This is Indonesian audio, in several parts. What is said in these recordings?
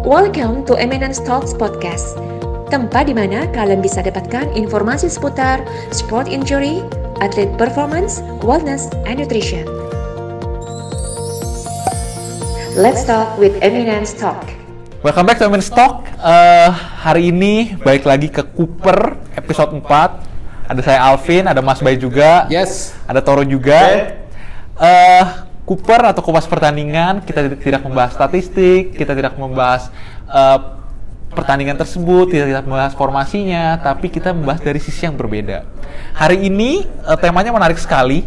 Welcome to Eminence Talks Podcast, tempat di mana kalian bisa dapatkan informasi seputar sport injury, atlet performance, wellness, and nutrition. Let's talk with Eminence Talk. Welcome back to Eminence Talk. Eh, hari ini balik lagi ke Cooper episode 4. Ada saya Alvin, ada Mas Bay juga. Yes. Ada Toro juga. Eh, Cooper atau kupas pertandingan, kita tidak- membahas statistik, kita tidak membahas eh, pertandingan tersebut, tidak tidak membahas formasinya, tapi kita membahas dari sisi yang berbeda. Hari ini eh, temanya menarik sekali,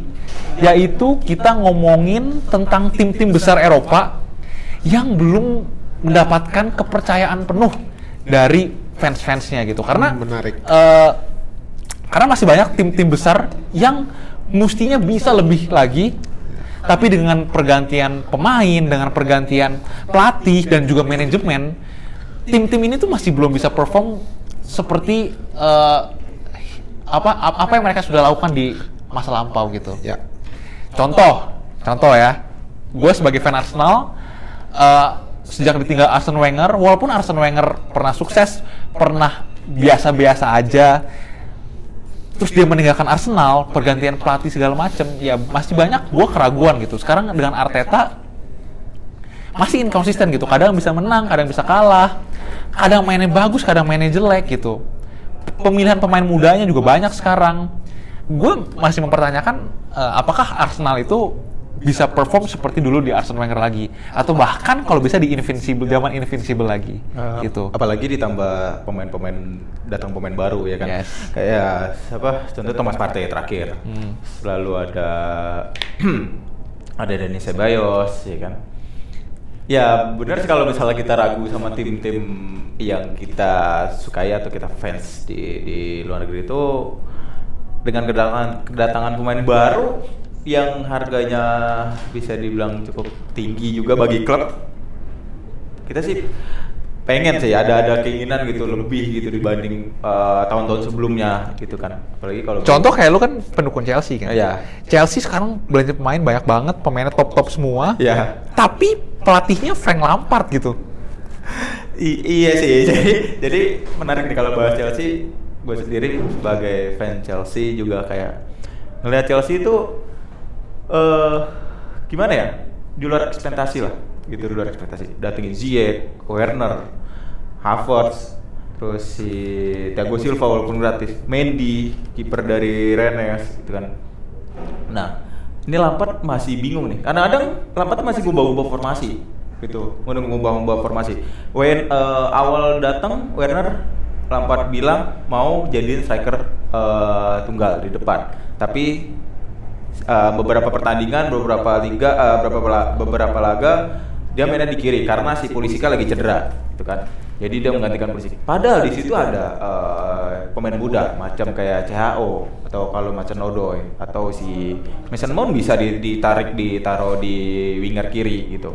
yaitu kita ngomongin tentang tim-tim besar Eropa yang belum mendapatkan kepercayaan penuh dari fans-fansnya gitu. Karena Hmm, menarik. eh, karena masih banyak tim-tim besar yang mestinya bisa lebih lagi tapi dengan pergantian pemain, dengan pergantian pelatih dan juga manajemen, tim-tim ini tuh masih belum bisa perform seperti eh, apa ap- apa yang mereka sudah lakukan di masa lampau gitu. Ya. Contoh, contoh ya, gue sebagai fan Arsenal, eh, sejak ditinggal Arsene Wenger, walaupun Arsene Wenger pernah sukses, pernah biasa-biasa aja, terus dia meninggalkan Arsenal, pergantian pelatih segala macem, ya masih banyak gue keraguan gitu. Sekarang dengan Arteta masih inkonsisten gitu. Kadang bisa menang, kadang bisa kalah, kadang mainnya bagus, kadang mainnya jelek gitu. Pemilihan pemain mudanya juga banyak sekarang. Gue masih mempertanyakan eh, apakah Arsenal itu bisa perform seperti dulu di Arsene Wenger lagi atau bahkan kalau bisa di Invincible zaman Invincible lagi Uh, gitu. Apalagi ditambah pemain-pemain datang pemain baru ya kan. Yes. Kayak siapa? Contoh Thomas Partey terakhir. Hmm. Lalu ada ada Denis Ceballos ya kan. Ya benar sih kalau misalnya kita ragu sama tim-tim yang kita sukai atau kita fans di di luar negeri itu dengan kedatangan kedatangan pemain baru yang harganya bisa dibilang cukup tinggi juga bagi klub kita sih pengen sih ada ada keinginan gitu lebih gitu dibanding eh, tahun-tahun sebelumnya gitu kan apalagi kalau Contoh kayak lu kan pendukung Chelsea kan. Iya. Chelsea sekarang belanja pemain banyak banget, pemainnya top-top semua. ya Tapi pelatihnya Frank Lampard gitu. I- iya sih jadi jadi menarik nih kalau bahas Chelsea gue sendiri sebagai fan Chelsea juga kayak ngelihat Chelsea itu eh gimana ya? Di luar ekspektasi lah. Gitu di luar ekspektasi. Datengin Ziyech, Werner, Havertz terus si Thiago Silva walaupun gratis. Mendy kiper dari Rennes gitu kan. Nah ini Lampard masih bingung nih. Karena kadang Lampard masih ngubah-ngubah formasi gitu. Ngubah-ngubah formasi. When eh, awal datang Werner Lampard bilang mau jadiin striker eh, tunggal di depan. Tapi eh, beberapa pertandingan beberapa liga eh, beberapa la- beberapa laga dia mainnya di kiri karena si Pulisic lagi cedera gitu kan. Jadi dia menggantikan Pulisic. Padahal di situ ada eh, pemain muda macam kayak CHO atau kalau macam Odoi atau si Mason Mount bisa di- ditarik ditaruh di winger kiri gitu.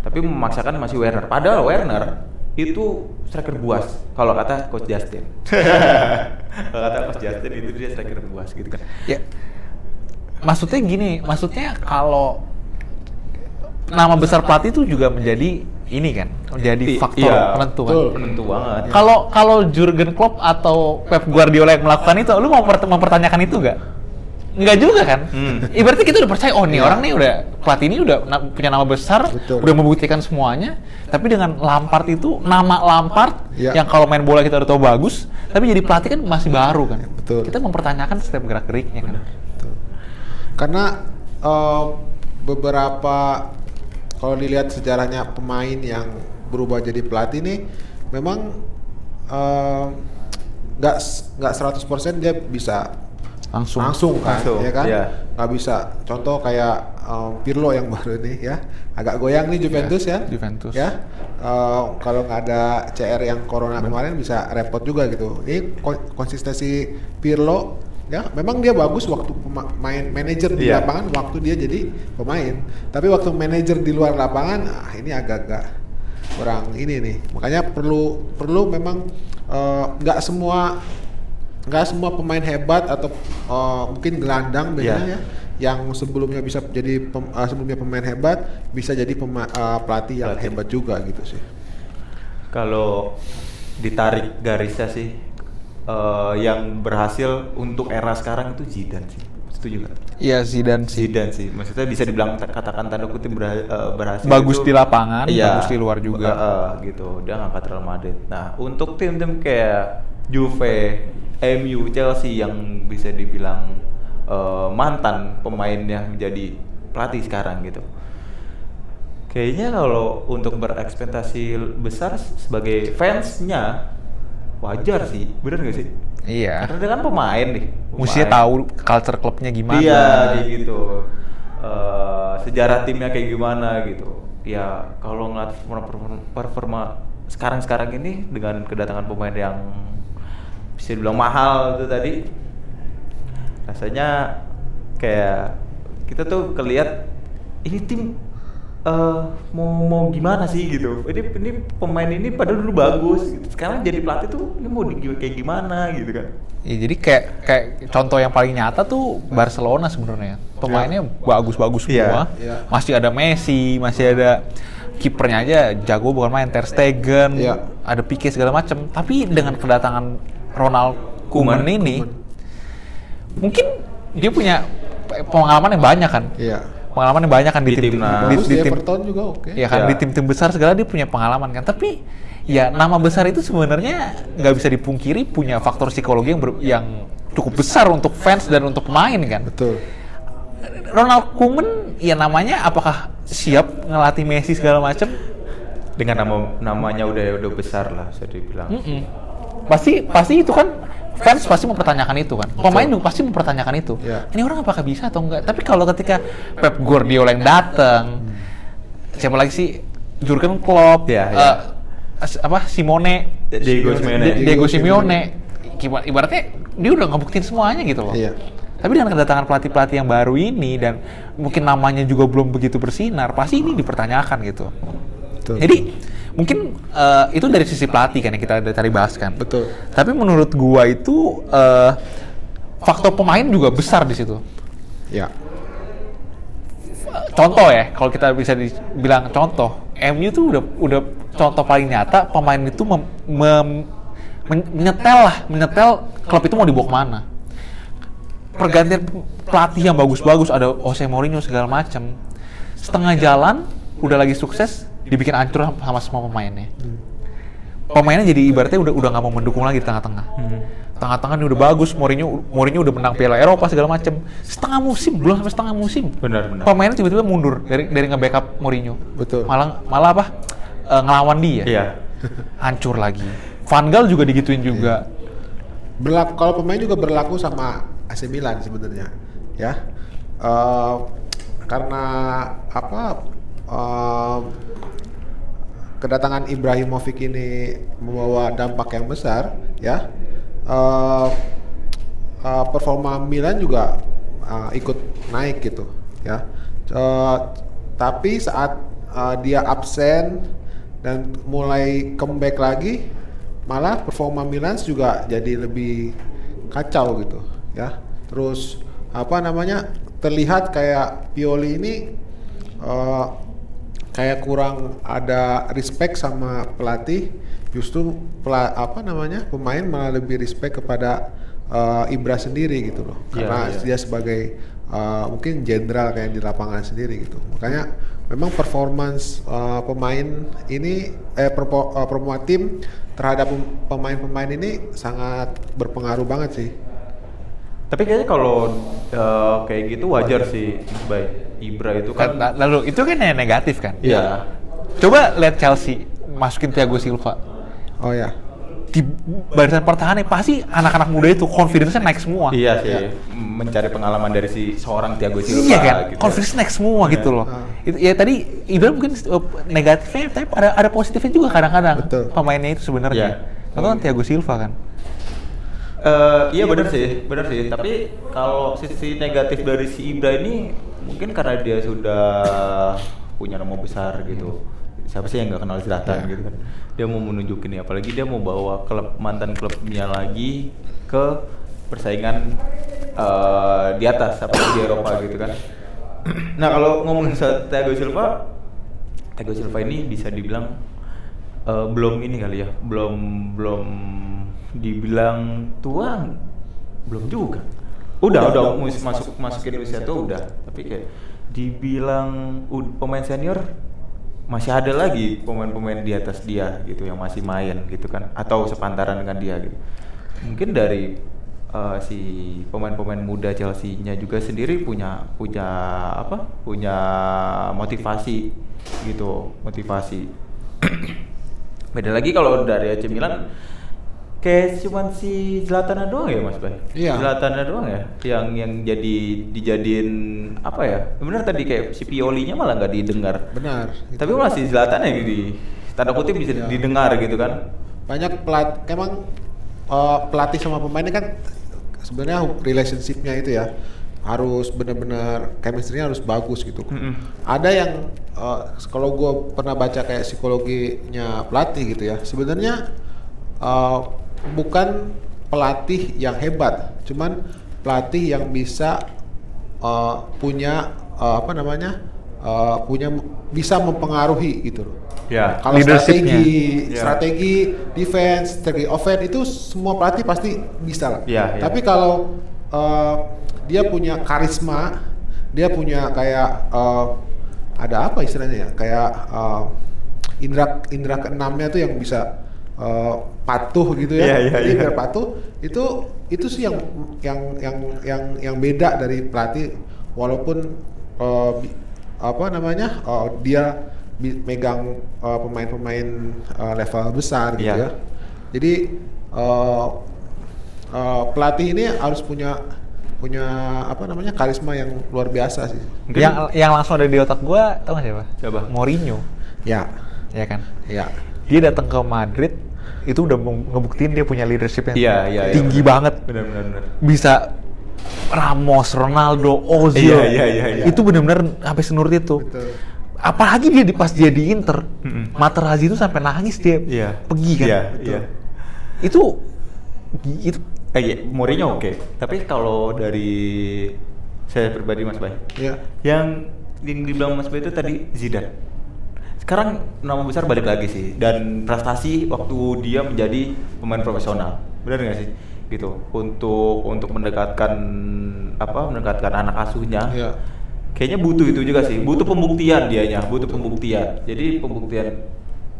Tapi memaksakan masih Werner. Padahal Werner itu striker buas kalau kata coach Justin. Kalau kata coach Justin itu dia striker buas gitu kan. Ya. Maksudnya gini, maksudnya kalau nama besar pelatih itu juga menjadi ini kan, menjadi I- faktor iya, penentu kan. penentu banget Kalau kalau Jurgen Klopp atau Pep Guardiola yang melakukan itu, lu mau memper- mempertanyakan itu gak? Enggak juga kan? Hmm. Ibaratnya kita udah percaya, oh nih Iya. orang nih udah pelatih ini udah na- punya nama besar, Betul. udah membuktikan semuanya. Tapi dengan Lampard itu nama Lampard Iya. yang kalau main bola kita udah tahu bagus, tapi jadi pelatih kan masih baru kan. Betul. Kita mempertanyakan setiap gerak geriknya kan. Karena eh, beberapa kalau dilihat sejarahnya pemain yang berubah jadi pelatih nih memang eh, nggak s- nggak 100% dia bisa Langsung. langsung kan Langsung, ya kan? iya. nggak bisa. Contoh kayak em, Pirlo yang baru ini ya. Agak goyang nih Juventus ya. Juventus. ya. Eh, kalau nggak ada CR yang corona kemarin bisa repot juga gitu. Ini kon- konsistensi Pirlo ya memang dia bagus waktu pema- main manajer di Iya. lapangan waktu dia jadi pemain tapi waktu manajer di luar lapangan ah ini agak-agak kurang ini nih makanya perlu perlu memang eh, nggak semua nggak semua pemain hebat atau eh, mungkin gelandang biasanya Iya. ya yang sebelumnya bisa jadi pem- eh, sebelumnya pemain hebat bisa jadi pema- eh, pelatih yang Pelatih. hebat juga gitu sih. kalau ditarik garisnya sih eh, yang berhasil untuk era sekarang itu Zidane sih. Setuju nggak? Iya Zidane sih. Zidane sih. Maksudnya bisa dibilang ta- katakan tanda kutip berha- eh, berhasil. Bagus itu- di lapangan, Iya. bagus di luar juga. Eh, eh, gitu. Dia ngangkat Real Madrid. Nah, untuk tim-tim kayak Juve, MU, Chelsea yang bisa dibilang eh, mantan pemain yang menjadi pelatih sekarang gitu. Kayaknya kalau untuk berekspektasi besar sebagai fansnya wajar sih, bener gak sih? Iya. Karena dia kan pemain nih. Pemain. tahu culture klubnya gimana. Iya, kayak gitu. Eh, sejarah timnya kayak gimana gitu. Ya kalau ngeliat performa, performa sekarang-sekarang ini dengan kedatangan pemain yang bisa dibilang mahal itu tadi, rasanya kayak kita tuh keliat ini tim eh mau mau gimana sih gitu. Ini ini pemain ini padahal dulu bagus. Gitu. Sekarang jadi pelatih tuh ini mau di, kayak gimana gitu kan? Iya, jadi kayak kayak contoh yang paling nyata tuh Barcelona sebenarnya. Pemainnya bagus-bagus Iya. semua. Iya. Masih ada Messi, masih ada kipernya aja jago bukan main Ter Stegen, Iya. ada Pique segala macam. Tapi dengan kedatangan Ronald Koeman Koeman. ini mungkin dia punya pengalaman yang banyak kan. Iya. Pengalaman yang banyak kan di, Di tim, di, Bagus di di tim Everton juga oke. ya kan Ya. di tim-tim besar segala dia punya pengalaman kan. Tapi ya nama besar itu sebenarnya nggak bisa dipungkiri punya faktor psikologi yang ber- yang cukup besar untuk fans dan untuk pemain kan. Betul. Ronald Koeman ya namanya apakah siap ngelatih Messi segala macam? Dengan nama namanya udah udah besar lah bisa dibilang. Mm-mm. Pasti pasti itu kan fans pasti mempertanyakan itu kan. Pemain juga pasti mempertanyakan itu. Ya. Ini orang apakah bisa atau enggak? Tapi kalau ketika Pep Guardiola yang datang, siapa lagi sih? Jurgen Klopp, Ya, eh, ya. as- apa Simone, Diego Simeone. Di- Diego Simeone. Iba- Ibaratnya dia udah ngebuktiin semuanya gitu loh. Iya. Tapi dengan kedatangan pelatih-pelatih yang baru ini dan mungkin namanya juga belum begitu bersinar, pasti ini dipertanyakan gitu. Betul. Jadi mungkin eh, itu dari sisi pelatih kan yang kita dari tadi bahas kan. Betul. Tapi menurut gua itu eh, faktor pemain juga besar di situ. Ya. Contoh ya, kalau kita bisa dibilang contoh, MU tuh udah udah contoh paling nyata pemain itu mem, mem- men- menyetel lah, menyetel klub itu mau dibawa ke mana. Pergantian pelatih yang bagus-bagus, ada Jose Mourinho segala macam. Setengah jalan, udah lagi sukses, dibikin hancur sama semua pemainnya. Pemainnya jadi ibaratnya udah udah nggak mau mendukung lagi di tengah-tengah. Tengah-tengah ini udah bagus, Mourinho Mourinho udah menang Piala Eropa segala macam. Setengah musim, belum sampai setengah musim. Benar, benar. Pemainnya tiba-tiba mundur dari dari nge-backup Mourinho. Betul. Malah malah apa? Eh, ngelawan dia. Iya. Hancur lagi. Van Gaal juga digituin juga. Berlaku kalau pemain juga berlaku sama AC Milan sebenarnya, ya. Eh, karena apa? eh, kedatangan Ibrahimovic ini membawa dampak yang besar, ya. Eh, eh, performa Milan juga eh, ikut naik gitu, ya. Eh, tapi saat eh, dia absen dan mulai comeback lagi, malah performa Milan juga jadi lebih kacau gitu ya terus apa namanya terlihat kayak Pioli ini eh, kayak kurang ada respect sama pelatih justru pela, apa namanya pemain malah lebih respect kepada eh, Ibra sendiri gitu loh. Iya, karena iya. dia sebagai eh, mungkin jenderal kayak di lapangan sendiri gitu. Makanya memang performance eh, pemain ini eh perpo- performa tim terhadap pem- pemain-pemain ini sangat berpengaruh banget sih Tapi kayaknya kalau eh, kayak gitu wajar sih, baik Ibra itu Kan, kan. lalu itu kan yang negatif kan. Iya. Coba lihat Chelsea masukin Thiago Silva oh ya di barisan pertahanan pasti anak-anak muda itu confidence-nya naik semua. Iya sih, Iya. mencari pengalaman dari si seorang Thiago Silva. Iya kan, gitu. confidence naik semua Iya. gitu loh. Itu, ya tadi Ibra mungkin uh, negatifnya, tapi ada ada positifnya juga kadang-kadang pemainnya itu sebenarnya. Iya. Contoh kan Thiago Silva kan. Eh, iya benar sih, benar sih. Tapi kalau sisi negatif dari si Ibra ini mungkin karena dia sudah punya nama besar gitu. Siapa sih yang nggak kenal Zlatan Iya. gitu kan? Dia mau menunjukin ini, apalagi dia mau bawa klub mantan klubnya lagi ke persaingan eh, di atas apa di Eropa gitu kan. nah kalau ngomongin soal Thiago Silva, Thiago Silva ini bisa dibilang eh, belum ini kali ya, belum belum dibilang tua, belum juga. Udah, udah, mus- masuk masukin usia tuh udah, tapi kayak dibilang pemain senior masih ada lagi pemain-pemain di atas dia gitu yang masih main gitu kan atau sepantaran dengan dia gitu. Mungkin dari eh, si pemain-pemain muda Chelsea-nya juga sendiri punya punya apa? punya motivasi gitu, motivasi. Beda lagi kalau dari AC Milan kayak cuman si Zlatan doang ya Mas Bay? Iya. Zlatan doang ya yang yang jadi dijadiin apa ya? Benar tadi kayak si Piolinya malah nggak didengar. Benar. Tapi malah si Zlatan yang di tanda kutip bisa Iya. didengar gitu kan. banyak pelat emang eh, pelatih sama pemainnya kan sebenarnya relationshipnya itu ya harus benar-benar chemistry-nya harus bagus gitu. Mm-mm. Ada yang eh, kalau gue pernah baca kayak psikologinya pelatih gitu ya, sebenarnya eh, bukan pelatih yang hebat, cuman pelatih yang bisa eh, punya eh, apa namanya eh, punya bisa mempengaruhi gitu loh. Ya. Kalau strategi, Ya. strategi defense, strategi offense itu semua pelatih pasti bisa lah. Ya, ya. Tapi kalau uh, dia punya karisma, dia punya kayak uh, ada apa istilahnya ya? Kayak uh, indra indra keenamnya tuh yang bisa uh, patuh gitu ya. Iya, iya, Dia iya. biar patuh itu itu sih yang yang yang yang yang beda dari pelatih walaupun uh, apa namanya uh, dia megang uh, pemain-pemain uh, level besar gitu Iya. ya. Jadi uh, uh, pelatih ini harus punya punya apa namanya karisma yang luar biasa sih. Mungkin- Yang yang langsung ada di otak gua tau gak siapa? Siapa? Mourinho, Ya, ya kan? ya. Dia datang ke Madrid itu udah mau ngebuktiin dia punya leadership yang Iya, iya, iya, tinggi benar. banget. Benar. Bisa Ramos, Ronaldo, Ozil. Iya, iya, iya, iya. Itu benar-benar sampai senurut itu. Betul. Apalagi dia di pas dia di Inter, Mm-mm. Materazzi itu sampai nangis dia Iya. pergi kan. Iya, Betul. iya. Itu itu Eh, iya, Mourinho oke. Tapi kalau dari saya pribadi Mas Bay, Ya. yang yang dibilang Mas Bay itu tadi Zidane. Sekarang nama besar balik lagi sih dan prestasi waktu dia menjadi pemain profesional. Benar nggak sih? Gitu. Untuk untuk mendekatkan apa? Mendekatkan anak asuhnya. Iya. Kayaknya butuh itu juga sih. Butuh pembuktian dianya, butuh pembuktian. Jadi pembuktian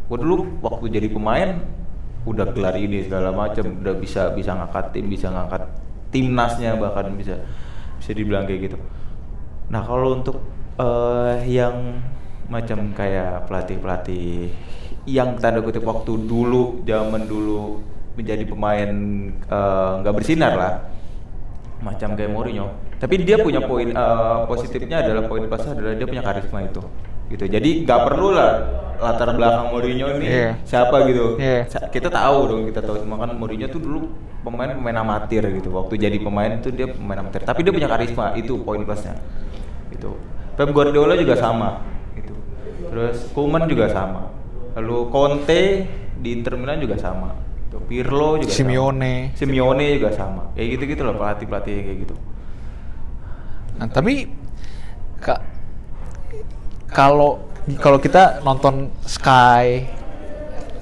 gua dulu waktu jadi pemain udah gelar ini segala macam, udah bisa bisa ngangkat tim, bisa ngangkat timnasnya bahkan bisa bisa dibilang kayak gitu. Nah, kalau untuk eh, yang macam kayak pelatih-pelatih yang tanda kutip waktu dulu zaman dulu menjadi pemain eh, nggak bersinar lah macam kayak Mourinho. Tapi dia punya poin eh, positifnya adalah poin plusnya adalah dia punya karisma itu. Gitu. Jadi nggak perlu lah latar belakang Mourinho ini Iya. siapa gitu. Sa- Kita tahu dong, kita tahu semua kan Mourinho tuh dulu pemain pemain amatir gitu. Waktu jadi pemain itu dia pemain amatir. Tapi dia punya karisma, itu poin plusnya. Gitu. Pep Guardiola juga sama. Terus Koeman juga sama. Lalu Conte di Inter Milan juga sama. Gitu. Pirlo juga Simeone. sama. Simeone juga sama. Kayak gitu-gitu loh pelatih-pelatih kayak gitu. Nah, tapi ka- kalau kalau kita nonton Sky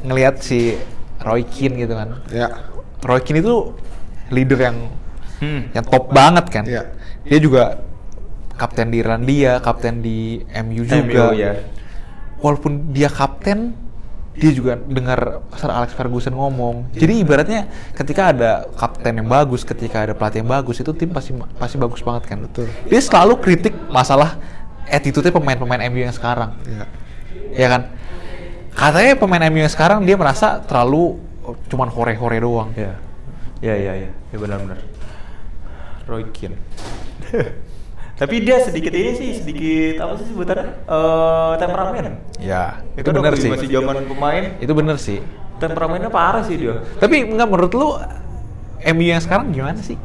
ngelihat si Roy Keane gitu kan. Ya. Roy Keane itu leader yang Hmm. yang top banget kan. Iya. Dia juga kapten di Irlandia, kapten di MU juga. MU, ya. Walaupun dia kapten, dia juga dengar Sir Alex Ferguson ngomong. Jadi ibaratnya ketika ada kapten yang bagus, ketika ada pelatih yang bagus, itu tim pasti pasti bagus banget kan. Betul. Dia selalu kritik masalah attitude pemain-pemain MU yang sekarang. Ya. Ya kan? Katanya pemain MU yang sekarang dia merasa terlalu cuman hore-hore doang. Ya. Ya ya ya. Ya benar-benar. Roy Keane. Tapi dia sedikit ini sih, sedikit apa sih sebutannya? Eh temperamen. Ya, itu Itu benar sih. Masih zaman pemain, Itu bener sih. temperamennya parah sih dia. Tapi nggak menurut lu MU yang sekarang gimana sih?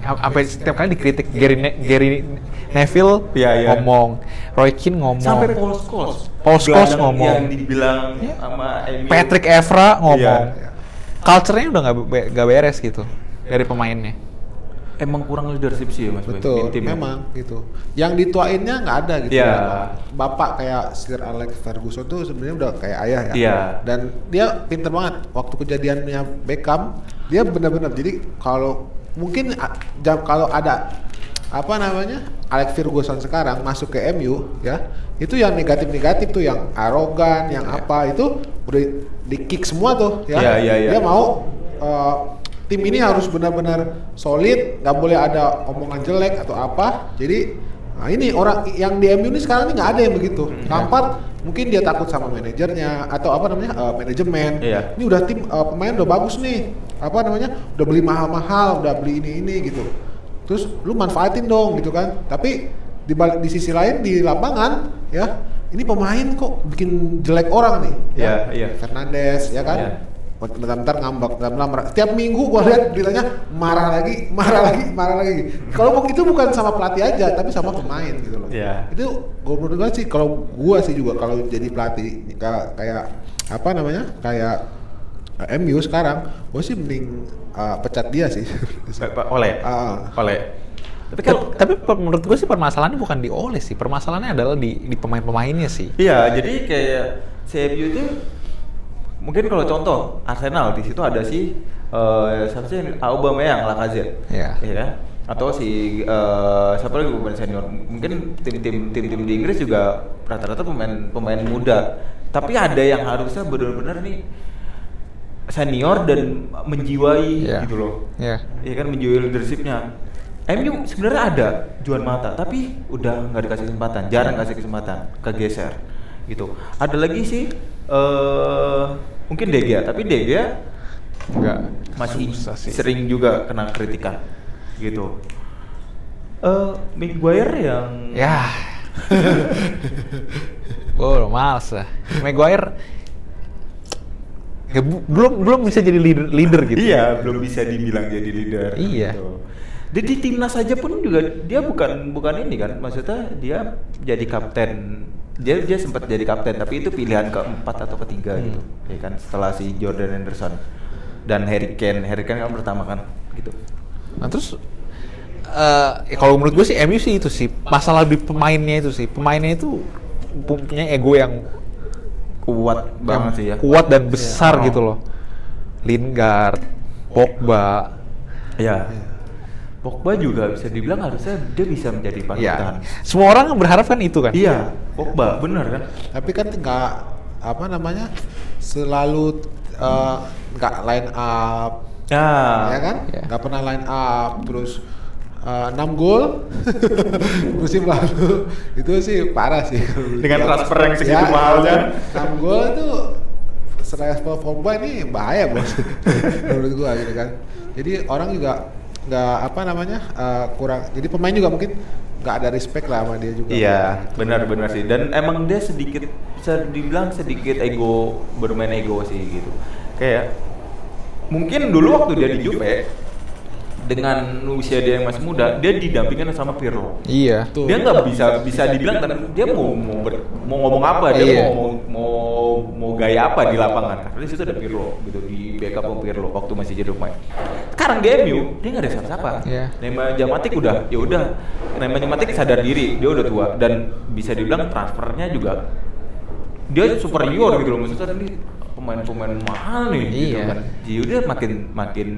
A- Sampai setiap kali dikritik Gary, Ne- Gary Neville Iya, iya. ngomong, Roy Keane ngomong, Sampai Paul Scholes. Paul Scholes ngomong. Yang dibilang Iya. sama MU. Patrick Evra ngomong. Iya. Culture-nya udah nggak beres gitu dari pemainnya. Emang kurang leadership sih ya Mas Betul, tim ya. memang gitu. Yang dituainnya nggak ada gitu. Iya. Bapak kayak Sir Alex Ferguson tuh sebenarnya udah kayak ayah ya. Iya. Dan dia pinter banget. Waktu kejadiannya Beckham, dia benar-benar jadi kalau mungkin jam kalau ada apa namanya Alex Ferguson sekarang masuk ke MU ya itu yang negatif-negatif tuh yang arogan yang apa itu udah di kick semua tuh ya Iya, iya, iya. dia mau eh, tim ini harus benar-benar solid, nggak boleh ada omongan jelek atau apa. Jadi, nah ini orang yang di MU ini sekarang ini nggak ada yang begitu. Lampard mungkin dia takut sama manajernya atau apa namanya eh, manajemen. Iya. Ini udah tim eh, pemain udah bagus nih, apa namanya, udah beli mahal-mahal, udah beli ini ini gitu. Terus lu manfaatin dong gitu kan. Tapi di balik di sisi lain di lapangan ya ini pemain kok bikin jelek orang nih. Iya, iya. Fernandes ya kan. Iya. Bentar-bentar ngambek, bentar marah. Setiap minggu gua lihat beritanya marah lagi, marah lagi, marah lagi. Kalau itu bukan sama pelatih aja, tapi sama pemain gitu loh. Iya. Itu gua menurut gua sih kalau gua sih juga kalau jadi pelatih kayak, kayak apa namanya? Kayak eh, MU sekarang, gua sih mending uh, pecat dia sih. Oleh. Ah. Oleh. Tapi kalau tapi menurut gue sih permasalahannya bukan di Ole sih, permasalahannya adalah di, di pemain-pemainnya sih. Iya, jadi kayak CMU itu mungkin kalau contoh Arsenal di situ ada si eh siapa sih yang- Aubameyang Lacazette. Iya. Iya kan? Atau si eh, siapa lagi pemain senior? Mungkin tim-tim tim-tim di Inggris juga rata-rata pemain pemain muda. Tapi ada yang harusnya benar-benar nih senior dan menjiwai Iya. gitu loh. Iya. Iya kan menjual leadershipnya. MU sebenarnya ada Juan Mata, tapi udah nggak dikasih kesempatan, jarang kasih kesempatan, kegeser gitu. Ada lagi sih eh mungkin De Gea, tapi De Gea Enggak. masih sih. sering juga kena kritikan gitu. Eh Maguire yang Ya. oh, males lah. Maguire ya, bu- belum belum bisa jadi leader leader gitu. Iya, belum bisa dibilang jadi leader. Iya. gitu. Dia di timnas saja pun juga dia bukan bukan ini kan, maksudnya dia jadi kapten. Dia dia sempat jadi kapten, tapi itu pilihan keempat atau ketiga Hmm. gitu, ya kan setelah si Jordan Henderson dan Harry Kane. Harry Kane kan pertama kan, gitu. Nah terus eh ya kalau menurut gue sih MU sih itu sih masalah di pemainnya itu sih pemainnya itu punya ego yang Kuat banget sih ya. kuat dan besar Iya. gitu loh. Lingard, Pogba, Iya. Pogba juga bisa dibilang harusnya dia bisa menjadi ya panutan. semua orang berharap kan itu kan. Iya, Pogba bener kan? Tapi kan nggak apa namanya selalu eh, nggak line up. Nah, ya kan? Ya. nggak pernah line up terus eh, 6 gol. Musim lalu. Itu sih parah sih. Dengan transfer yang segitu Ya, mahalnya. 6 gol itu selevel Pogba ini bahaya bos. Menurut gua gitu kan. Jadi orang juga nggak apa namanya eh, kurang jadi pemain juga mungkin nggak ada respect lah sama dia juga Iya, Gitu. benar-benar sih. Dan emang dia sedikit bisa dibilang sedikit ego bermain ego sih gitu. Kayak mungkin dulu waktu dia di Juve dengan usia dia yang masih muda, dia didampingin sama Pirlo. Iya. Dia nggak bisa bisa dibilang dan dia mau mau, ber- mau ngomong apa, dia Iya. mau, mau mau mau gaya apa di lapangan. Karena di situ ada Pirlo gitu di backup sama Pirlo waktu masih jadi pemain. Sekarang di MU dia nggak ada siapa-siapa. Iya. Nemanja Matic udah, ya udah. Nemanja Matic sadar diri, dia udah tua dan bisa dibilang transfernya juga dia superior gitu loh maksudnya ini pemain-pemain mahal nih gitu Iya. kan. Jadi udah makin makin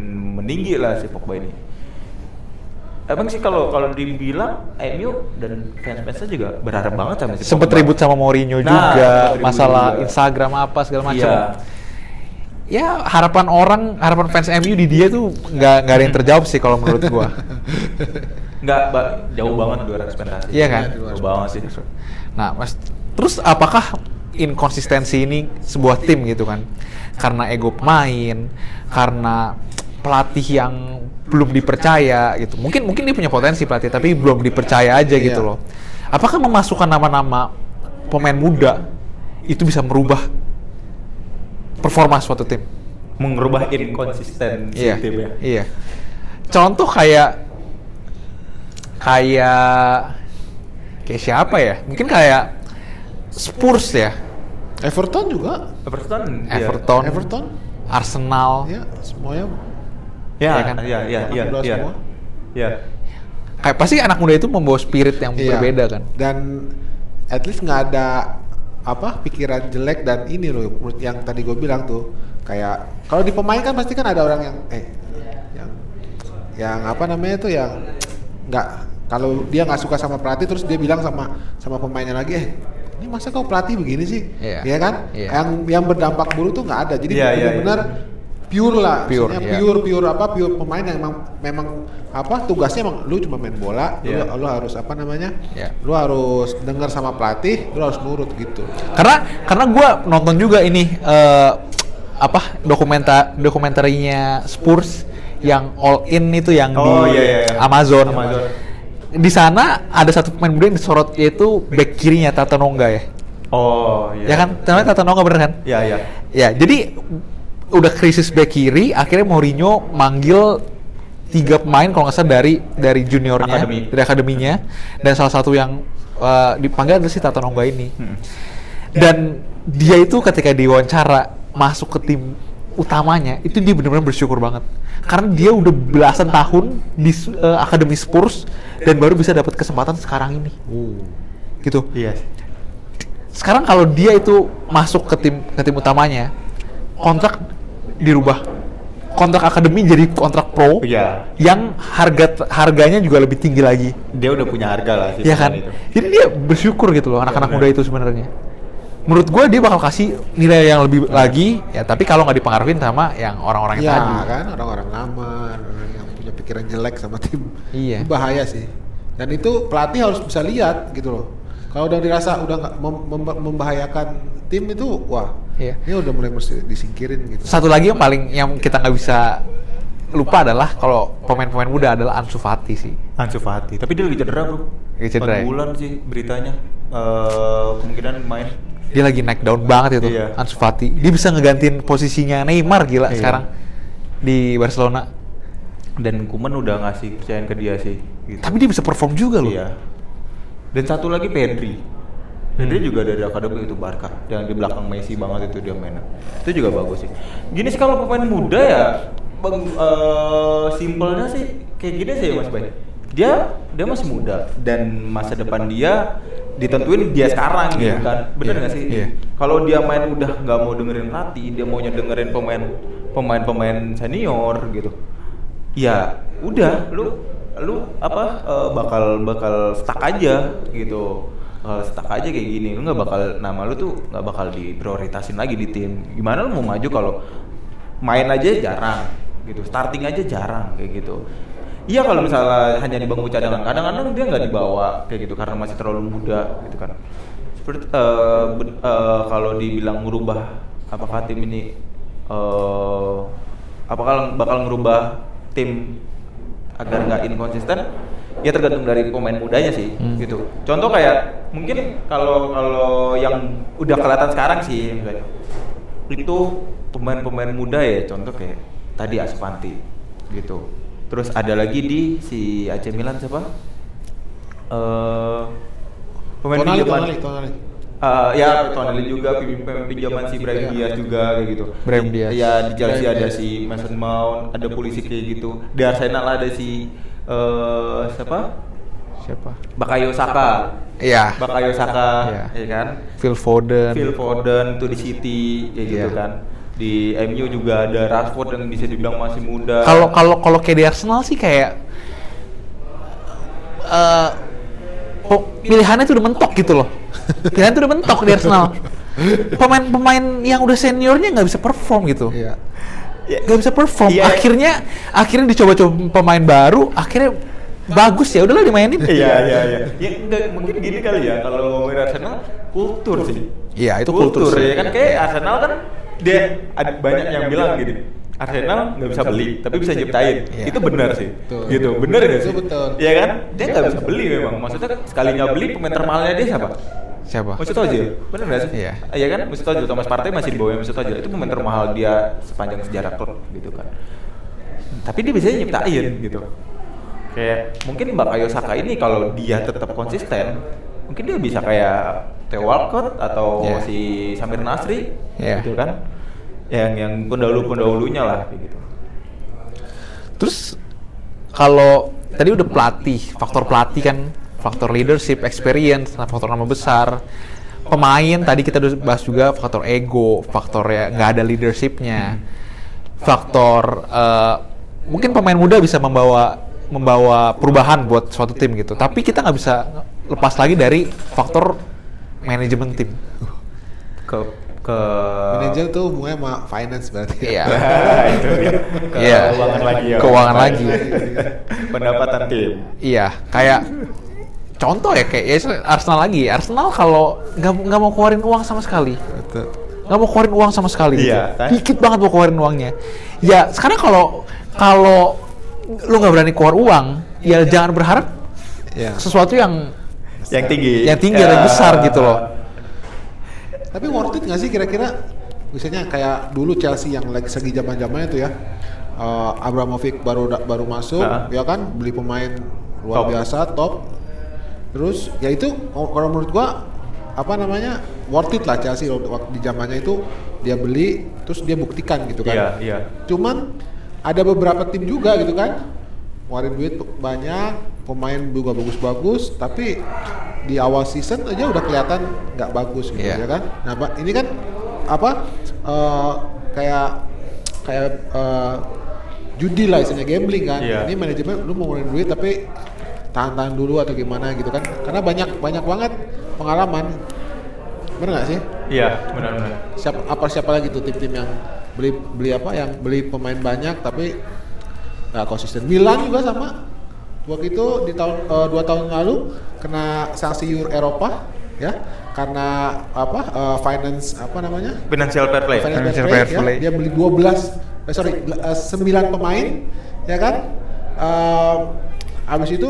meninggi lah si Pogba ini. Emang sih kalau kalau dibilang MU dan fans-fansnya juga berharap banget sama si Sempet ribut sama Mourinho Nah, juga, masalah juga. Instagram apa segala macam. Iya. Ya harapan orang, harapan fans MU di dia tuh nggak nggak ada yang terjawab sih kalau menurut gua. Nggak, jauh banget di luar ekspektasi. Iya kan? Jauh banget sih. Nah, mas, terus apakah inkonsistensi ini sebuah tim gitu kan? Karena ego pemain, karena pelatih yang belum dipercaya gitu. Mungkin mungkin dia punya potensi pelatih, tapi belum dipercaya aja gitu Iya. loh. Apakah memasukkan nama-nama pemain muda itu bisa merubah performa suatu tim? Mengubah inkonsistensi Iya, tim ya. iya. Contoh kayak kayak kayak siapa ya? Mungkin kayak Spurs ya, Everton juga Everton. iya. Everton, Everton Arsenal. ya semuanya Ya, Iya kan? iya, iya, iya, anak muda iya. semua. Ya. Kayak pasti anak muda itu membawa spirit yang Iya. berbeda kan. Dan at least nggak ada apa pikiran jelek dan ini loh menurut yang tadi gue bilang tuh kayak kalau di pemain kan pasti kan ada orang yang eh yang yang apa namanya tuh yang nggak kalau dia nggak suka sama pelatih terus dia bilang sama sama pemainnya lagi eh ini masa kau pelatih begini sih Iya. Iya kan Iya. yang yang berdampak buruk tuh nggak ada jadi iya, benar-benar pure lah Pure, maksudnya iya. pure pure apa pure pemain yang memang memang apa tugasnya emang lu cuma main bola Iya. lu, lu harus apa namanya Iya. lu harus dengar sama pelatih lu harus nurut gitu Karena karena gue nonton juga ini eh, apa dokumenta dokumentarinya Spurs yang all in itu yang Oh, di iya, iya, iya. Amazon. Amazon. Di sana ada satu pemain muda yang disorot yaitu back kirinya Tatanonga ya. Oh, iya. Ya kan? Namanya Tatanonga bener kan? Iya, iya. Ya, jadi udah krisis back kiri, akhirnya Mourinho manggil tiga pemain kalau nggak salah dari dari juniornya, Akademi. dari akademinya, dan salah satu yang uh, dipanggil adalah si Tatanonga ini. Hmm. Dan dia itu ketika diwawancara masuk ke tim utamanya, itu dia benar-benar bersyukur banget. Karena dia udah belasan tahun di uh, akademi Spurs dan baru bisa dapat kesempatan sekarang ini. Gitu Iya. sekarang kalau dia itu masuk ke tim ke tim utamanya kontrak dirubah kontrak akademi jadi kontrak pro Iya. yang harga harganya juga lebih tinggi lagi Dia udah punya harga lah sih. ya kan itu. jadi dia bersyukur gitu loh anak-anak benar. muda itu sebenarnya menurut gue dia bakal kasih nilai yang lebih lagi ya tapi kalau nggak dipengaruhin sama yang orang-orang yang ya tadi kan orang-orang lama orang yang punya pikiran jelek sama tim Iya. itu bahaya sih dan itu pelatih harus bisa lihat gitu loh kalau udah dirasa udah nggak mem- mem- membahayakan tim itu wah Iya. ini udah mulai mesti disingkirin gitu satu lagi yang paling yang kita nggak bisa lupa adalah kalau pemain-pemain muda adalah Ansu Fati sih Ansu Fati. Tapi dia lagi cedera, Bro. Lagi cedera ya? bulan sih beritanya. Eh, kemungkinan main. dia lagi naik down banget itu Iya. Ansu Fati dia bisa ngegantiin posisinya Neymar gila Iya. sekarang di Barcelona Dan Kuman udah ngasih kepercayaan ke dia sih. Gitu. tapi dia bisa perform juga loh Iya. Dan satu lagi Pedri. Pedri juga dari akademi itu Barca. Yang di belakang Messi banget itu dia mainnya. Itu juga bagus sih. Gini sih kalau pemain muda ya, bang, eh, simpelnya sih kayak gini sih Mas Bay. Dia dia masih muda dan masa depan dia ditentuin dia sekarang gitu Iya. kan. Bener Iya. nggak sih? Iya. Kalau dia main udah nggak mau dengerin pelatih, dia maunya dengerin pemain pemain-pemain senior gitu. Ya udah lu lu apa eh, bakal bakal stuck aja gitu. Bakal stuck aja kayak gini. Lu nggak bakal nama lu tuh nggak bakal diprioritasin lagi di tim. Gimana lu mau maju kalau main aja jarang gitu. Starting aja jarang kayak gitu. Iya kalau misalnya hanya di bangku cadangan, kadang-kadang dia nggak dibawa kayak gitu karena masih terlalu muda gitu kan. Seperti eh, ben- eh, kalau dibilang merubah apakah tim ini eh apakah bakal merubah tim agar nggak inkonsisten? Ya tergantung dari pemain mudanya sih Hmm. gitu. Contoh kayak mungkin kalau kalau yang udah kelihatan sekarang sih misalnya, itu pemain-pemain muda ya contoh kayak tadi Aspanti gitu terus ada lagi di si AC Milan siapa eh pemain Tonali, pinjaman Tonali, Tonali. Eh, ya Tonali juga pin- pinjaman si Brahim Iya. Diaz juga kayak gitu Brahim Di- Diaz. ya di Chelsea ada si Mason Mount ada polisi kayak gitu di Arsenal ada si eh siapa siapa Bakayo Saka iya Bakayo Saka Iya. ya kan Phil Foden Phil Foden tuh di City kayak gitu Iya. kan. Di MU juga ada Rashford yang bisa dibilang masih muda. kalau kalau kalau kayak di Arsenal sih kayak eh po- pilihannya tuh udah mentok gitu loh pilihannya tuh udah mentok di Arsenal pemain-pemain yang udah seniornya nggak bisa perform gitu Iya. Ya, nggak bisa perform Iya. akhirnya akhirnya dicoba-coba pemain baru akhirnya bagus ya udahlah dimainin Iya iya iya. Ya enggak mungkin gini kali ya kalau ngomongin Arsenal kultur sih. Iya, itu kultur sih. ya kan kayak Arsenal kan dia ada banyak yang bilang gini. Arsenal nggak bisa beli, tapi bisa nyiptain. Iya. Itu benar sih. Betul. Gitu, benar Itu sih? betul. Iya kan? Dia nggak bisa beli memang. Maksudnya sekalinya beli pemain termahalnya dia siapa? Siapa Mesut Ozil, bener gak sih? Iya. Iya kan, Mesut Ozil, Thomas Partey masih di bawah Mesut Ozil. Itu pemain termahal dia sepanjang sejarah klub gitu kan. Tapi dia biasanya nyiptain gitu. Kayak mungkin Bakayo Saka ini kalau dia tetap konsisten, mungkin dia bisa kayak Theo Walcott atau Iya. si Samir Nasri Iya. gitu kan. Yang yang pendahulu-pendahulunya lah gitu. Terus kalau tadi udah pelatih, faktor pelatih kan, faktor leadership, experience, nah, faktor nama besar. Pemain tadi kita udah bahas juga faktor ego, faktor ya nggak ada leadershipnya, faktor eh, mungkin pemain muda bisa membawa membawa perubahan buat suatu tim gitu. Tapi kita nggak bisa lepas lagi dari faktor manajemen tim. ke ke Manajer tuh hubungannya sama finance berarti. Iya. itu dia. Iya. Keuangan lagi ya. Keuangan lagi. Pendapatan tim. Iya, kayak contoh ya kayak ya, Arsenal lagi. Arsenal kalau nggak nggak mau keluarin uang sama sekali, Betul. nggak mau keluarin uang sama sekali. gitu. Iya, kan? Dikit banget mau keluarin uangnya. Ya sekarang kalau kalau lu nggak berani keluar uang, ya jangan berharap Ya. sesuatu yang Yang tinggi. yang tinggi yang Ya. besar gitu loh. Tapi worth it nggak sih kira-kira? Misalnya kayak dulu Chelsea yang lagi segi zaman zamannya tuh ya. eh, Abramovich baru baru masuk, Ah. ya kan beli pemain luar Top. biasa top. Terus ya itu kalau menurut gua apa namanya worth it lah Chelsea waktu di zamannya itu dia beli terus dia buktikan gitu kan. Iya, iya. Cuman ada beberapa tim juga gitu kan ngeluarin duit banyak pemain juga bagus-bagus tapi di awal season aja udah kelihatan nggak bagus gitu Iya. ya kan nah Pak, ini kan apa eh, kayak kayak eh, judi lah istilahnya gambling kan Iya. ini manajemen lu mau ngeluarin duit tapi tahan-tahan dulu atau gimana gitu kan karena banyak banyak banget pengalaman bener nggak sih Iya, benar-benar. siapa apa siapa lagi tuh tim-tim yang beli beli apa yang beli pemain banyak tapi nggak konsisten Milan juga sama waktu itu di tahun eh, dua tahun lalu kena sanksi Euro Eropa ya karena apa eh, finance apa namanya Financial fair play. finance Financial fair fair play, play. ya. dia beli 12 eh, sorry eh, 9 pemain ya kan Eh, habis itu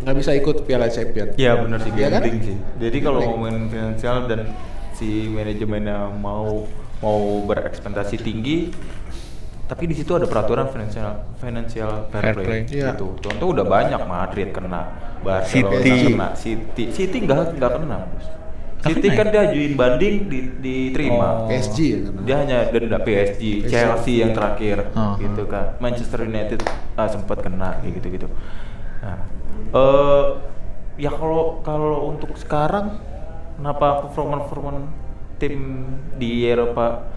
nggak bisa ikut Piala Champion Iya benar sih Iya kan? sih. Jadi kalau ngomongin finansial dan si manajemennya mau mau berekspektasi tinggi, tapi di situ ada peraturan financial financial fair Fair play. play. Iya. Gitu. Contoh udah banyak Madrid kena, Barcelona City. kena, City City nggak nggak kena. City kan ya? dia ajuin banding di, diterima. Oh. PSG ya kan Dia hanya denda PSG, PSG. Chelsea yang terakhir Uh-huh. gitu kan. Manchester United ah, sempat kena kayak gitu-gitu. Nah, eh ya kalau kalau untuk sekarang kenapa performa performa tim di Eropa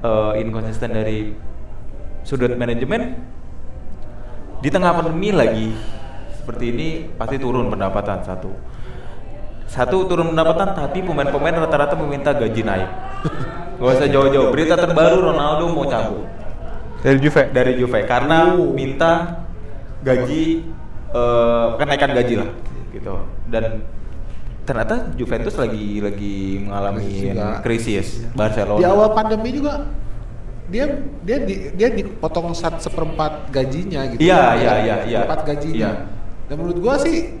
eh, inkonsisten dari sudut manajemen? Di tengah pandemi lagi seperti ini pasti turun pendapatan satu. Satu turun pendapatan tapi pemain-pemain rata-rata meminta gaji naik. Gak usah jauh-jauh. Berita terbaru Ronaldo mau cabut Dari Juve. dari Juve karena minta gaji eh, kenaikan gaji lah. gitu. Dan ternyata Juventus lagi lagi mengalami Krisis krisis. Barcelona. Di awal pandemi juga dia dia di, dia dipotong sat seperempat gajinya gitu. Iya, Ya, iya, iya, iya. seperempat gajinya. Iya. dan menurut gua sih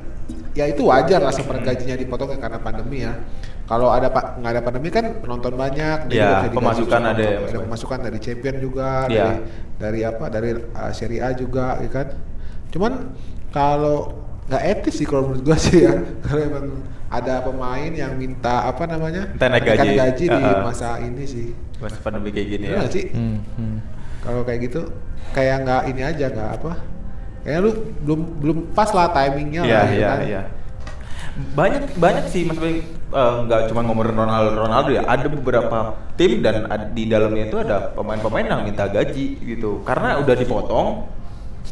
ya itu wajar lah seperempat gajinya dipotong ya karena pandemi ya. Kalau ada pak nggak ada pandemi kan penonton banyak Iya, digaji pemasukan ada. ada pemasukan dari champion juga Iya. dari dari apa dari uh, Serie A juga ya kan. Cuman kalau nggak etis sih kalau menurut gua sih ya kalau emang ada pemain yang minta apa namanya Minta naik gaji. gaji di Uh-uh. masa ini sih masa pandemi kayak gini Bener ya nggak sih Hmm, hmm. kalau kayak gitu kayak nggak ini aja nggak apa kayaknya lu belum belum pas lah timingnya Iya, lah gitu iya, kan. iya. Banyak banyak sih Mas Bang eh, nggak cuma ngomongin Ronaldo Ronaldo ya, ada beberapa tim dan di dalamnya itu ada pemain-pemain yang minta gaji gitu. Karena udah dipotong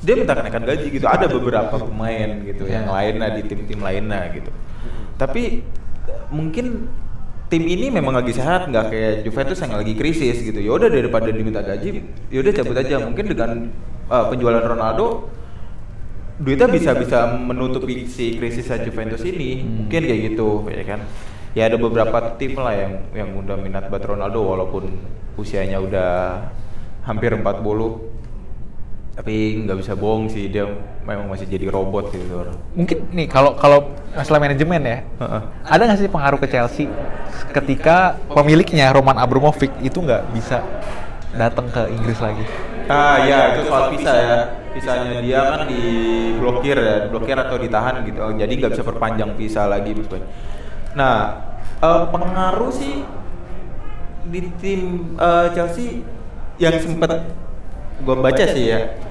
dia minta kenaikan gaji gitu. Ada beberapa pemain gitu yang Iya. lainnya di tim-tim lainnya gitu. Tapi mungkin tim ini memang lagi sehat nggak kayak Juventus yang lagi krisis gitu. Ya udah daripada diminta gaji, ya udah cabut aja. Mungkin dengan eh, penjualan Ronaldo duitnya bisa bisa menutupi si krisis Juventus ini Hmm. mungkin kayak gitu ya kan ya ada beberapa tim lah yang yang udah minat buat Ronaldo walaupun usianya udah hampir 40 tapi nggak bisa bohong sih dia memang masih jadi robot gitu Mungkin nih kalau kalau masalah manajemen ya, Heeh. ada nggak sih pengaruh ke Chelsea ketika pemiliknya Roman Abramovich itu nggak bisa datang ke Inggris lagi? Ah ya itu soal visa ya visanya dia kan diblokir ya diblokir atau ditahan gitu jadi nggak bisa perpanjang visa lagi Mas Boy. Nah eh, pengaruh sih di tim eh, Chelsea yang sempat gue baca sih ya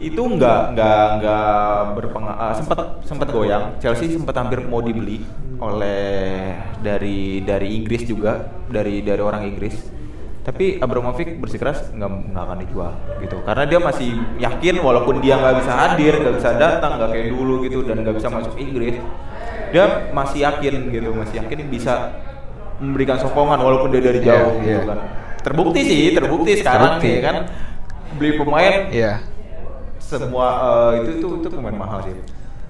itu nggak nggak nggak berpengaruh sempat sempat goyang Chelsea sempat hampir mau dibeli oleh dari dari Inggris juga dari dari orang Inggris tapi Abramovich bersikeras nggak nggak akan dijual gitu karena dia masih yakin walaupun dia nggak bisa hadir nggak bisa datang nggak kayak dulu gitu dan nggak bisa masuk Inggris dia masih yakin gitu masih yakin bisa memberikan sokongan walaupun dia dari Iya, jauh gitu iya. kan terbukti sih terbukti sekarang Terbukti. nih kan beli pemain Iya. Semua eh, itu itu itu pemain mahal sih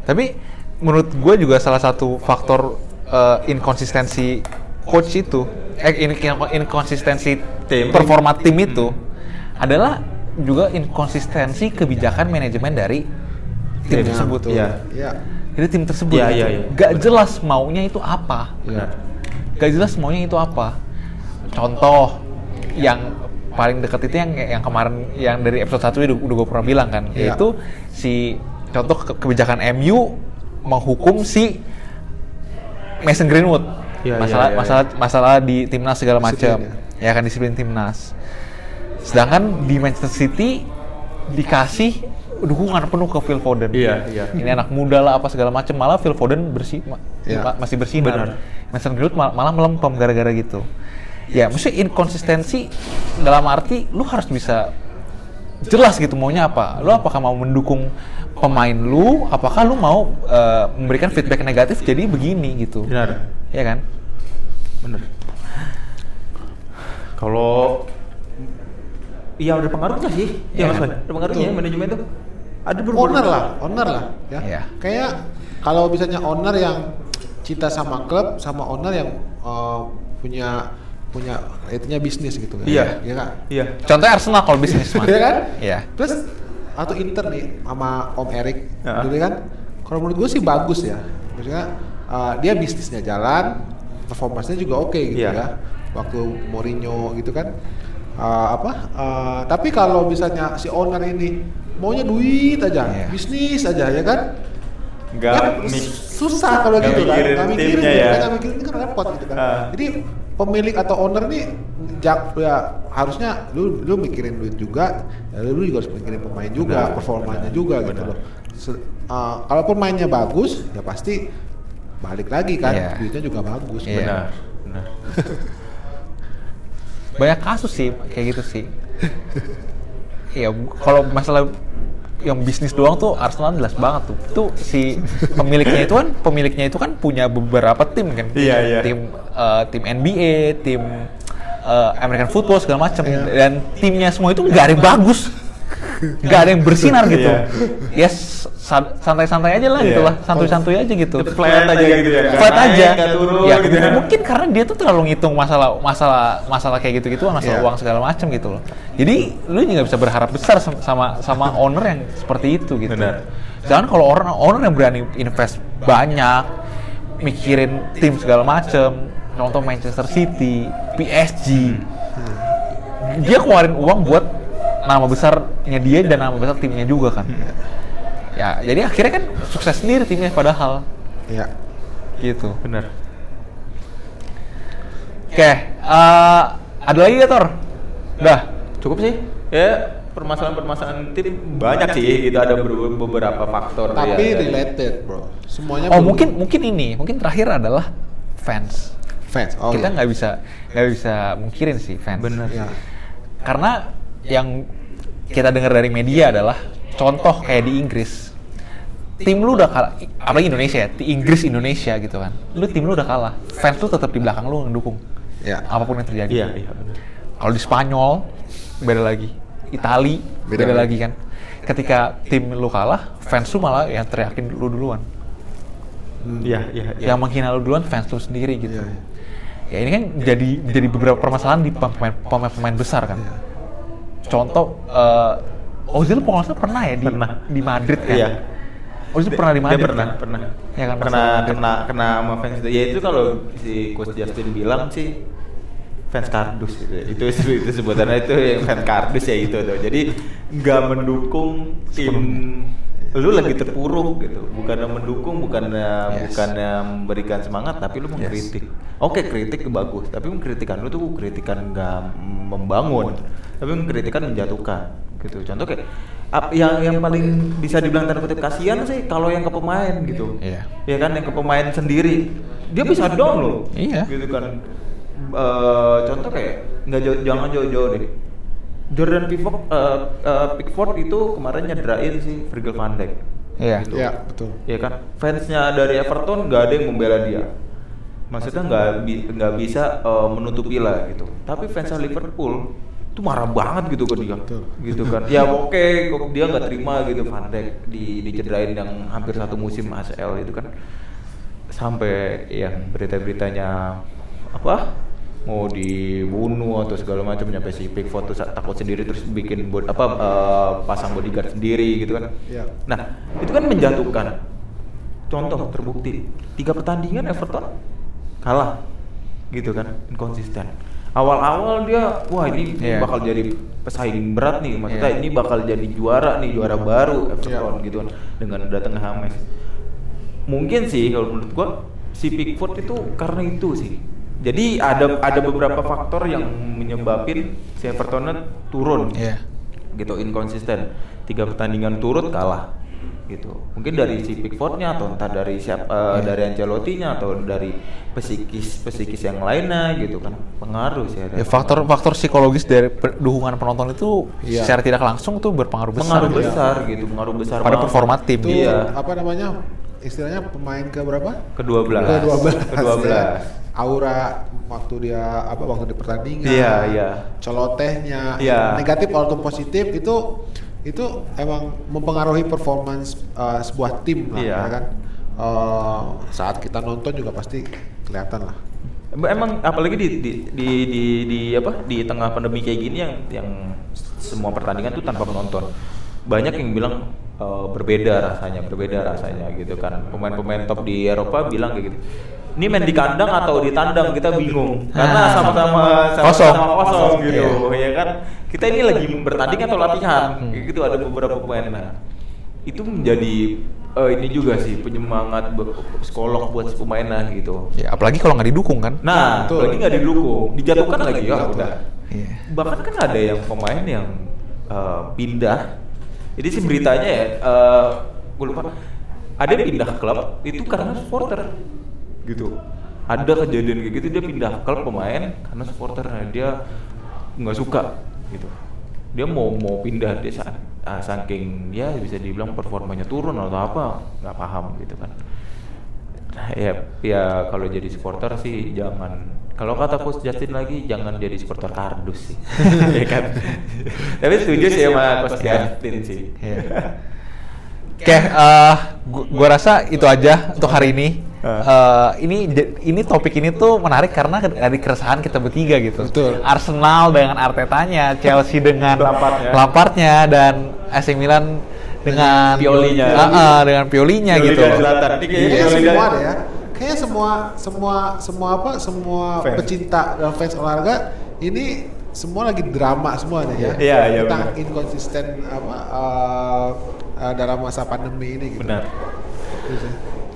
Tapi menurut gue juga salah satu faktor eh, inkonsistensi coach itu, eh in- in- inkonsistensi Tim. performa tim itu adalah juga inkonsistensi kebijakan manajemen dari tim Tim. tersebut. Iya. Ya. Jadi tim tersebut gitu. iya, iya. gak jelas maunya itu apa. Ya. Gak jelas maunya itu apa. Contoh yang paling dekat itu yang yang kemarin yang dari episode 1 udah, udah gue pernah bilang kan, Iya. yaitu si contoh ke- kebijakan MU menghukum si Mason Greenwood. Iya, masalah iya, iya, masalah masalah di timnas segala macam. Ya kan disiplin timnas. Sedangkan di Manchester City dikasih dukungan penuh ke Phil Foden. Iya, iya. Ini anak muda lah apa segala macam malah Phil Foden bersih ma- Iya. ma- masih bersinar. Benar. Mason Greenwood mal- malah melempem gara-gara gitu. Ya, maksudnya inkonsistensi dalam arti lu harus bisa jelas gitu maunya apa. Lu apakah mau mendukung pemain lu, apakah lu mau eh, memberikan feedback negatif jadi begini gitu. benar Ya kan? benar kalau iya ada pengaruhnya sih Iya ya mas kan? Ada pengaruhnya Betul. manajemen itu ada berbeda owner lah, owner lah, ya. Iya. Kayak kalau misalnya owner yang cinta sama klub, sama owner yang eh, punya punya itunya bisnis gitu kan. Iya. Iya kan? iya Contohnya Arsenal kalau bisnis mah. Iya kan? Iya. Terus atau Inter nih sama Om Erik, Ya. dulu kan? Kalau menurut gue sih bagus ya. Maksudnya eh, dia bisnisnya jalan, performanya juga oke gitu Iya. ya. Waktu Mourinho gitu kan. Eh, apa? eh, tapi kalau misalnya si owner ini maunya duit aja, Iya. bisnis aja ya kan? nggak kan susah kalau gitu kan nggak mikirin timnya ya. nggak mikirin ini kan repot gitu kan Ah. jadi pemilik atau owner nih jak ya harusnya lu lu mikirin duit juga ya lu juga harus mikirin pemain juga Benar, performanya benar, juga gitu benar. loh Se- uh, kalau pemainnya bagus ya pasti balik lagi kan Iya. duitnya juga bagus Iya. benar benar banyak kasus sih kayak gitu sih. Iya, kalau masalah yang bisnis doang tuh Arsenal jelas banget tuh. Tuh si pemiliknya itu kan pemiliknya itu kan punya beberapa tim kan. Iya, iya. Tim eh, tim NBA, tim eh, American football segala macam Iya. dan timnya semua itu nggak ada yang bagus. Nggak ada yang bersinar gitu. Iya. Ya s- sa- santai-santai aja lah gitu Iya. lah, santuy-santuy aja gitu. flat aja gitu ya nggak flat naik, aja. turun ya, gitu ya. mungkin karena dia tuh terlalu ngitung masalah masalah masalah kayak gitu-gitu, masalah Iya. uang segala macam gitu loh. Jadi lu juga bisa berharap besar sam- sama sama owner yang seperti itu gitu. Benar. Jangan kalau orang owner yang berani invest banyak, mikirin tim segala macam, contoh Manchester City, PSG, dia keluarin uang buat nama besarnya dia dan nama besar timnya juga kan. Ya, jadi akhirnya kan sukses sendiri timnya padahal ya gitu. benar Oke, eh, ada lagi ya Tor? Udah. cukup sih ya permasalahan-permasalahan tim banyak sih gitu ada ber- beberapa faktor tapi ya. related bro semuanya Oh belum- mungkin mungkin ini, mungkin terakhir adalah fans. fans oh Kita iya. nggak bisa nggak bisa mungkirin sih fans. Bener. ya Karena yang kita dengar dari media adalah contoh kayak di Inggris. Tim lu udah kalah, apalagi Indonesia ya, di Inggris Indonesia gitu kan. Lu tim lu udah kalah, fans lu tetap di belakang lu ngedukung. ya Apa pun yang terjadi. iya benar. Kalau di Spanyol beda lagi, Itali beda, Beda lagi kan. Ketika tim lu kalah, fans lu malah yang teriakin lu duluan. iya iya iya. Yang menghina lu duluan fans lu sendiri gitu. Iya, iya. Ya ini kan jadi jadi beberapa permasalahan di pemain pemain, pemain besar kan. Iya. Contoh eh Ozil kalau pernah ya di Pernah. di Madrid kan. Iya. Ozil pernah di Dia Madrid. pernah, kan? pernah. Ya kan, Madrid. kena kena sama fans itu. Ya itu kalau si coach Justin bilang sih fans kardus gitu. Itu itu sebutannya itu yang fans kardus ya itu tuh. Jadi nggak mendukung tim lu lagi terpuruk gitu. Bukannya mendukung, bukannya Yes. bukannya memberikan semangat, tapi lu mengkritik. Oke, kritik bagus, tapi mengkritikan lu tuh kritikan nggak membangun, tapi mengkritikan menjatuhkan gitu. Contoh kayak ap- yang yang paling bisa dibilang tanda kutip kasihan sih kalau yang ke pemain gitu. Iya. Ya kan yang ke pemain sendiri. Dia bisa down loh. Iya. Gitu kan. Eh, contoh kayak nggak jauh, jangan jauh-jauh deh. Jordan Pickford, eh, eh, Pickford itu kemarin nyederain si Virgil van Dijk. Iya. Gitu. Ya, betul. Ya kan, fansnya dari Everton nggak ada yang membela dia. Maksudnya nggak bi- nggak bisa eh, menutupi lah gitu. Tapi fansnya Liverpool itu marah banget gitu ke dia, Betul. gitu kan. Ya oke, kok dia nggak terima gitu Van Dijk di dicederain yang hampir satu musim ACL itu kan. Sampai yang berita-beritanya apa mau dibunuh atau segala macam nyampe si Pickford tuh takut sendiri terus bikin bod, apa eh, pasang bodyguard sendiri gitu kan. Iya. Nah, itu kan menjatuhkan. Contoh terbukti, tiga pertandingan Everton kalah, gitu kan, inkonsisten. Awal-awal dia, wah ini Iya. bakal jadi pesaing berat nih, maksudnya Iya. ini bakal jadi juara nih, juara baru Everton Iya. gitu kan, dengan datangnya James. Mungkin sih kalau menurut gua si Pickford itu karena itu sih. Jadi ada ada beberapa faktor yang menyebabkan si Everton turun Iya. gitu inkonsisten tiga pertandingan turut kalah gitu mungkin dari si Pickfordnya atau entah dari siapa Iya. dari Ancelotti-nya atau dari psikis psikis yang lainnya gitu kan pengaruh sih ada Ya, faktor faktor psikologis dari dukungan penonton itu Iya. secara tidak langsung tuh berpengaruh besar. pengaruh gitu. besar gitu pengaruh besar Pada banget. performa tim. Itu Iya. apa namanya? Istilahnya pemain ke berapa? kedua belas Ke-12. kedua belas ya. Aura waktu dia apa waktu di pertandingan. Iya, iya. Celotehnya. Iya. Negatif ataupun positif itu itu emang mempengaruhi performance uh, sebuah tim lah Iya. ya kan. Uh, saat kita nonton juga pasti kelihatan lah. Emang apalagi di di, di di di apa di tengah pandemi kayak gini yang yang semua pertandingan tuh tanpa penonton. Banyak yang bilang eh, berbeda rasanya, berbeda rasanya gitu kan. Pemain-pemain top di Eropa bilang kayak gitu. Ini main di kandang atau di tandang kita bingung karena Ah. sama-sama Kosong. sama-sama kosong gitu Iya. ya kan. Kita ini lagi bertanding atau latihan Hmm. gitu ada beberapa pemain nah. Itu menjadi eh, ini juga sih penyemangat psikolog buat si pemain nah gitu. Ya, apalagi kalau nggak didukung kan. Nah, Betul. apalagi nggak didukung, dijatuhkan lagi ya Betul. udah. Iya. Bahkan kan ada yang pemain yang eh, pindah. Jadi sih beritanya ya, eh gue lupa. Ada yang pindah klub itu karena supporter, gitu. Ada kejadian kayak gitu dia pindah klub pemain karena supporter nah, dia nggak suka, gitu. Dia mau mau pindah dia saat ah, saking ya bisa dibilang performanya turun atau apa nggak paham gitu kan. Nah, ya, ya kalau jadi supporter sih jangan. Kalau kata Coach Justin lagi jangan jadi supporter kardus sih, ya kan. Tapi setuju sih sama Coach Justin sih. Iya. Oke, eh, gu- gua rasa itu aja untuk hari ini. Eh, ini ini topik ini tuh menarik karena dari keresahan kita bertiga gitu. Betul. Arsenal dengan Artetanya, Chelsea dengan Lampardnya. Lampardnya, dan AC Milan dengan Piolinya. Ah, ah, dengan Piolinya Pioli gitu. dan Zlatan. Ini semua ya. Kayaknya semua semua semua apa semua Fans. pecinta dan fans olahraga ini semua lagi drama semua nih ya. Iya, iya, Tentang benar. inkonsisten apa uh, uh, dalam masa pandemi ini gitu. Benar. Gitu.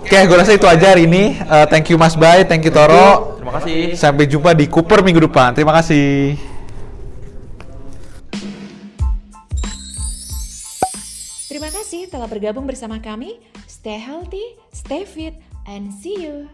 Oke, gue rasa itu aja hari ini. Eh, thank you Mas Bay, thank you Toro. Terima kasih. Sampai jumpa di Cooper minggu depan. Terima kasih. Terima kasih telah bergabung bersama kami. Stay healthy, stay fit, and see you.